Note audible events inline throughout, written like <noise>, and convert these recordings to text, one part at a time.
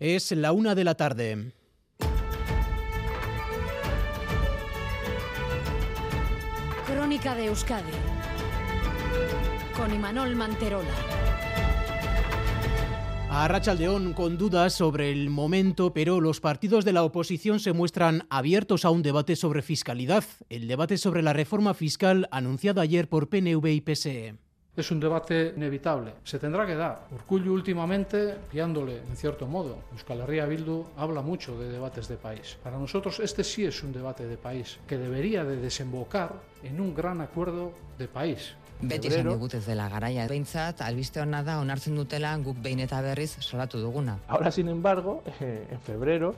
Es la una de la tarde. Crónica de Euskadi con Imanol Manterola. A Rachaldeón con dudas sobre el momento, pero los partidos de la oposición se muestran abiertos a un debate sobre fiscalidad, el debate sobre la reforma fiscal anunciada ayer por PNV y PSE. Es un debate inevitable. Se tendrá que dar. Urcullu últimamente, guiándole en cierto modo, Euskal Herria Bildu habla mucho de debates de país. Para nosotros este sí es un debate de país que debería de desembocar en un gran acuerdo de país. Beti esan digut ez dela garaia. Behintzat, albiste hona da onartzen dutela guk behin eta berriz salatu duguna. Ahora, sin embargo, <laughs> en febrero,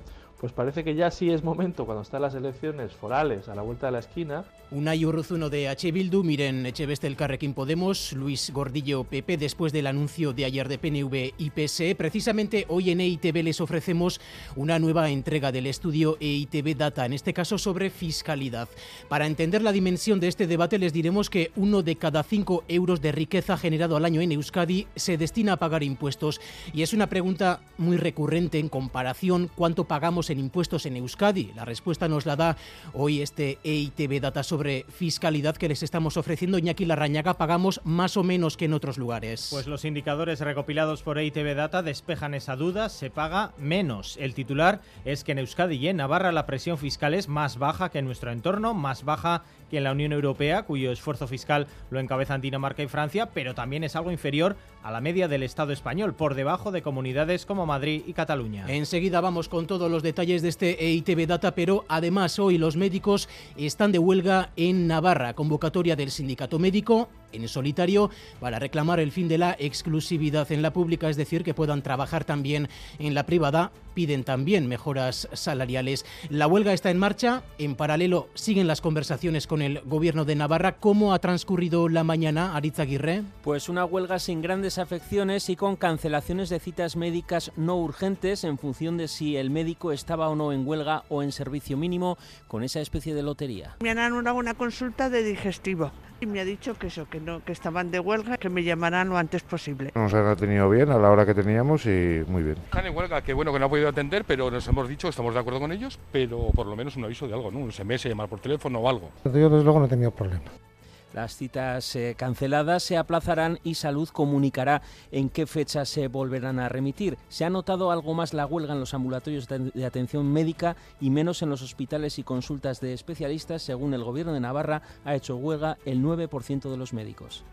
pues parece que ya sí es momento, cuando están las elecciones forales a la vuelta de la esquina. Unai Urruzuno de H. Bildu, Miren Echeveste el Carrequín Podemos, Luis Gordillo PP, después del anuncio de ayer de PNV y PSE. Precisamente hoy en EITB les ofrecemos una nueva entrega del estudio EITB Data, en este caso sobre fiscalidad. Para entender la dimensión de este debate les diremos que uno de cada cinco euros de riqueza generado al año en Euskadi se destina a pagar impuestos. Y es una pregunta muy recurrente en comparación cuánto pagamos en impuestos en Euskadi. La respuesta nos la da hoy este EITB Data sobre fiscalidad que les estamos ofreciendo. Iñaki Larrañaga, pagamos más o menos que en otros lugares. Pues los indicadores recopilados por EITB Data despejan esa duda, se paga menos. El titular es que en Euskadi y en Navarra la presión fiscal es más baja que en nuestro entorno, más baja que en la Unión Europea, cuyo esfuerzo fiscal lo encabezan Dinamarca y Francia, pero también es algo inferior a la media del Estado español, por debajo de comunidades como Madrid y Cataluña. Enseguida vamos con todos los detalles de este EITB Data, pero además hoy los médicos están de huelga en Navarra, convocatoria del sindicato médico en solitario para reclamar el fin de la exclusividad en la pública, es decir, que puedan trabajar también en la privada. Piden también mejoras salariales. La huelga está en marcha. En paralelo siguen las conversaciones con el gobierno de Navarra. ¿Cómo ha transcurrido la mañana, Aritz Aguirre? Pues una huelga sin grandes afecciones y con cancelaciones de citas médicas no urgentes en función de si el médico estaba o no en huelga o en servicio mínimo con esa especie de lotería. Me han anulado una consulta de digestivo y me ha dicho que eso, que no, que estaban de huelga, que me llamarán lo antes posible. Nos han atendido bien a la hora que teníamos y muy bien. Están en huelga, que bueno que no ha podido atender, pero nos hemos dicho que estamos de acuerdo con ellos, pero por lo menos un aviso de algo, ¿no? Un SMS, llamar por teléfono o algo. Yo desde luego no he tenido problema. Las citas eh, canceladas se aplazarán y Salud comunicará en qué fecha se volverán a remitir. Se ha notado algo más la huelga en los ambulatorios de, de atención médica y menos en los hospitales y consultas de especialistas. Según el Gobierno de Navarra, ha hecho huelga el 9% de los médicos.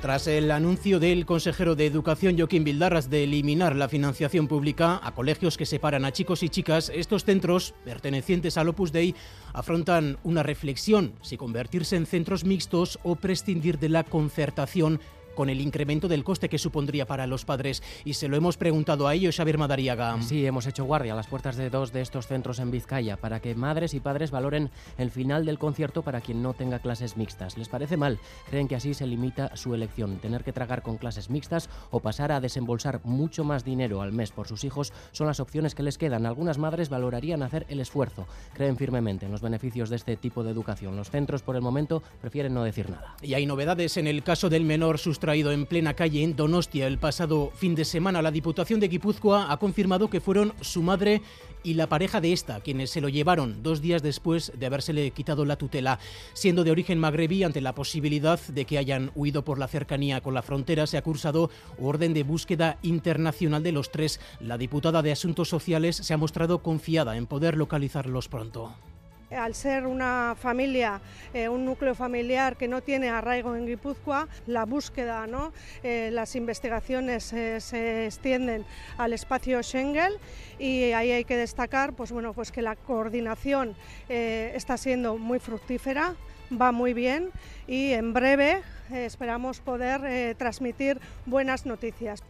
Tras el anuncio del consejero de Educación Joaquín Bildarras de eliminar la financiación pública a colegios que separan a chicos y chicas, estos centros, pertenecientes al Opus Dei, afrontan una reflexión si convertirse en centros mixtos o prescindir de la concertación con el incremento del coste que supondría para los padres. Y se lo hemos preguntado a ellos, Xavier Madariaga. Sí, hemos hecho guardia a las puertas de dos de estos centros en Vizcaya para que madres y padres valoren el final del concierto para quien no tenga clases mixtas. ¿Les parece mal? Creen que así se limita su elección. Tener que tragar con clases mixtas o pasar a desembolsar mucho más dinero al mes por sus hijos son las opciones que les quedan. Algunas madres valorarían hacer el esfuerzo. Creen firmemente en los beneficios de este tipo de educación. Los centros, por el momento, prefieren no decir nada. Y hay novedades en el caso del menor sustraído en plena calle en Donostia el pasado fin de semana. La Diputación de Guipúzcoa ha confirmado que fueron su madre y la pareja de esta quienes se lo llevaron dos días después de habérsele quitado la tutela. Siendo de origen magrebí, ante la posibilidad de que hayan huido por la cercanía con la frontera, se ha cursado orden de búsqueda internacional de los tres. La diputada de Asuntos Sociales se ha mostrado confiada en poder localizarlos pronto al ser una familia, eh, un núcleo familiar que no tiene arraigo en Guipúzcoa, la búsqueda, ¿no? Eh, las investigaciones eh, se extienden al espacio Schengen y ahí hay que destacar pues, bueno, pues que la coordinación está siendo muy fructífera, va muy bien y en breve esperamos poder transmitir buenas noticias.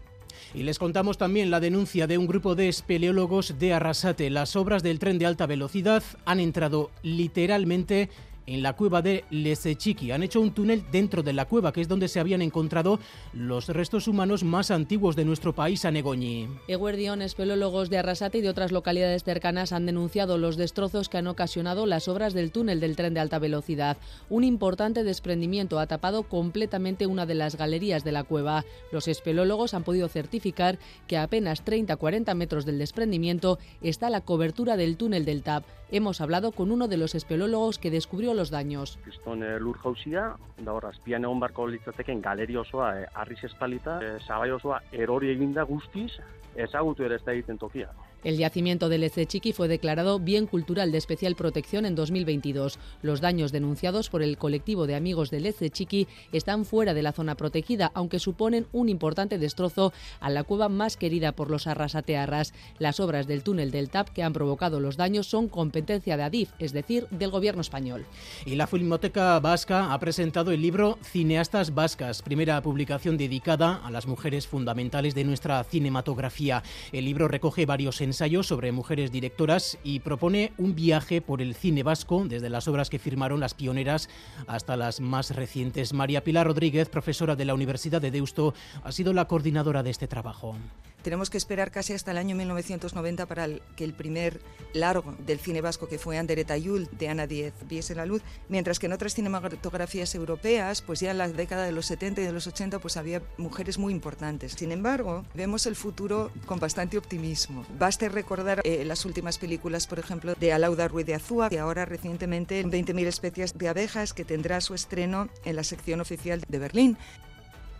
Y les contamos también la denuncia de un grupo de espeleólogos de Arrasate. Las obras del tren de alta velocidad han entrado literalmente en la cueva de Lesechiqui. Han hecho un túnel dentro de la cueva, que es donde se habían encontrado los restos humanos más antiguos de nuestro país, Anegoñi. Eguerdión, espeleólogos de Arrasate y de otras localidades cercanas han denunciado los destrozos que han ocasionado las obras del túnel del tren de alta velocidad. Un importante desprendimiento ha tapado completamente una de las galerías de la cueva. Los espeleólogos han podido certificar que a apenas 30-40 metros del desprendimiento está la cobertura del túnel del TAP. Hemos hablado con uno de los espeleólogos que descubrió los daños. Kriston lur jauzia, da hor azpian egon barko litzateken galeri osoa, eh, arriz espalita, eh, sabai osoa erori eginda guztiz, ezagutu ere ez da egiten tokia. El yacimiento del Chiqui fue declarado Bien Cultural de Especial Protección en 2022. Los daños denunciados por el colectivo de amigos del Chiqui están fuera de la zona protegida, aunque suponen un importante destrozo a la cueva más querida por los arrasatearras. Las obras del túnel del TAP que han provocado los daños son competencia de Adif, es decir, del gobierno español. Y la Filmoteca Vasca ha presentado el libro Cineastas Vascas, primera publicación dedicada a las mujeres fundamentales de nuestra cinematografía. El libro recoge varios ensayo sobre mujeres directoras y propone un viaje por el cine vasco, desde las obras que firmaron las pioneras hasta las más recientes. María Pilar Rodríguez, profesora de la Universidad de Deusto, ha sido la coordinadora de este trabajo. Tenemos que esperar casi hasta el año 1990 para que el primer largo del cine vasco, que fue Andereta Yul, de Ana Diez, viese la luz, mientras que en otras cinematografías europeas, pues ya en la década de los 70 y de los 80, pues había mujeres muy importantes. Sin embargo, vemos el futuro con bastante optimismo. Baste recordar eh, las últimas películas, por ejemplo, de Alauda Ruiz de Azúa, y ahora recientemente 20.000 especies de abejas, que tendrá su estreno en la sección oficial de Berlín.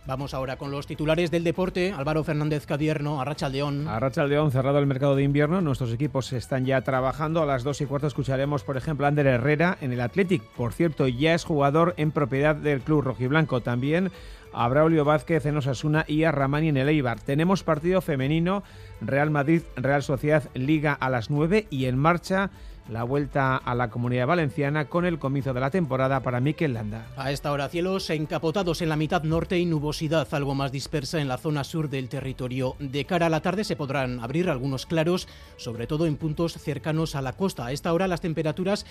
Vamos ahora con los titulares del deporte. Álvaro Fernández Cadierno, Arrachaldeón. Arrachaldeón, cerrado el mercado de invierno. Nuestros equipos están ya trabajando. A las dos y cuarto escucharemos, por ejemplo, a Ander Herrera en el Athletic. Por cierto, ya es jugador en propiedad del club rojiblanco. También a Braulio Vázquez en Osasuna y a Ramani en el Eibar. Tenemos partido femenino, Real Madrid, Real Sociedad, Liga a las 9 y en marcha la vuelta a la comunidad valenciana con el comienzo de la temporada para Mikel Landa. A esta hora cielos encapotados en la mitad norte y nubosidad algo más dispersa en la zona sur del territorio. De cara a la tarde se podrán abrir algunos claros, sobre todo en puntos cercanos a la costa. A esta hora las temperaturas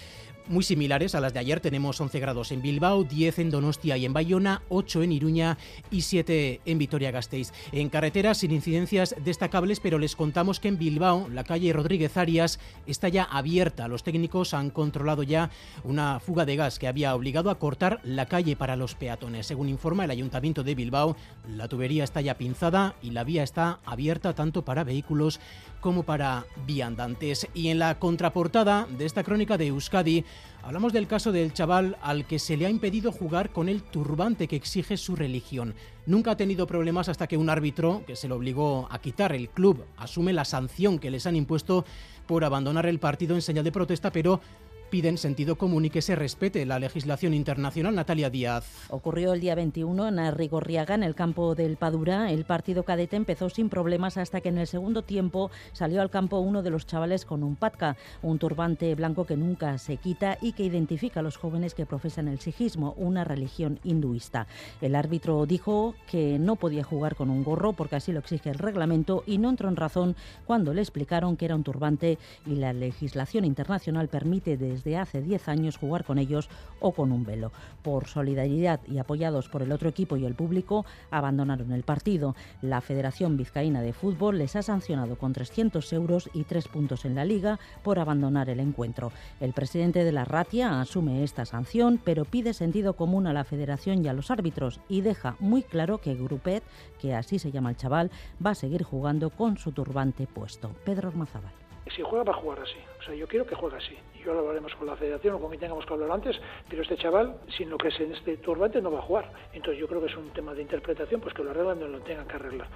muy similares a las de ayer. Tenemos 11 grados en Bilbao, 10 en Donostia y en Bayona, 8 en Iruña y 7 en Vitoria-Gasteiz. En carreteras sin incidencias destacables, pero les contamos que en Bilbao la calle Rodríguez Arias está ya abierta los técnicos han controlado ya una fuga de gas que había obligado a cortar la calle para los peatones. Según informa el Ayuntamiento de Bilbao, la tubería está ya pinzada y la vía está abierta tanto para vehículos como para viandantes. Y en la contraportada de esta crónica de Euskadi, hablamos del caso del chaval al que se le ha impedido jugar con el turbante que exige su religión. Nunca ha tenido problemas hasta que un árbitro, que se lo obligó a quitar el club, asume la sanción que les han impuesto por abandonar el partido en señal de protesta, pero piden sentido común y que se respete la legislación internacional. Natalia Díaz. Ocurrió el día 21 en Arrigorriaga, en el campo del Padura. El partido cadete empezó sin problemas hasta que en el segundo tiempo salió al campo uno de los chavales con un patka, un turbante blanco que nunca se quita y que identifica a los jóvenes que profesan el sijismo, una religión hinduista. El árbitro dijo que no podía jugar con un gorro porque así lo exige el reglamento y no entró en razón cuando le explicaron que era un turbante y la legislación internacional permite desde de hace 10 años jugar con ellos o con un velo. Por solidaridad y apoyados por el otro equipo y el público, abandonaron el partido. La Federación Vizcaína de Fútbol les ha sancionado con 300 euros y 3 puntos en la liga por abandonar el encuentro. El presidente de la Ratia asume esta sanción, pero pide sentido común a la Federación y a los árbitros y deja muy claro que Grupet, que así se llama el chaval, va a seguir jugando con su turbante puesto. Pedro Ormazábal. Si juega, va a jugar así. O sea, yo quiero que juegue así. Yo lo hablaremos con la federación o con quien tengamos que hablar antes, pero este chaval, sin lo que es en este turbante, no va a jugar. Entonces yo creo que es un tema de interpretación, pues que lo arreglan donde lo tengan que arreglar.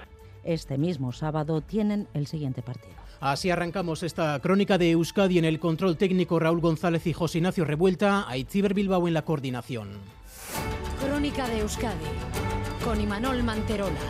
Este mismo sábado tienen el siguiente partido. Así arrancamos esta crónica de Euskadi en el control técnico Raúl González y José Ignacio Revuelta, a Itziber Bilbao en la coordinación. Crónica de Euskadi con Imanol Manterola.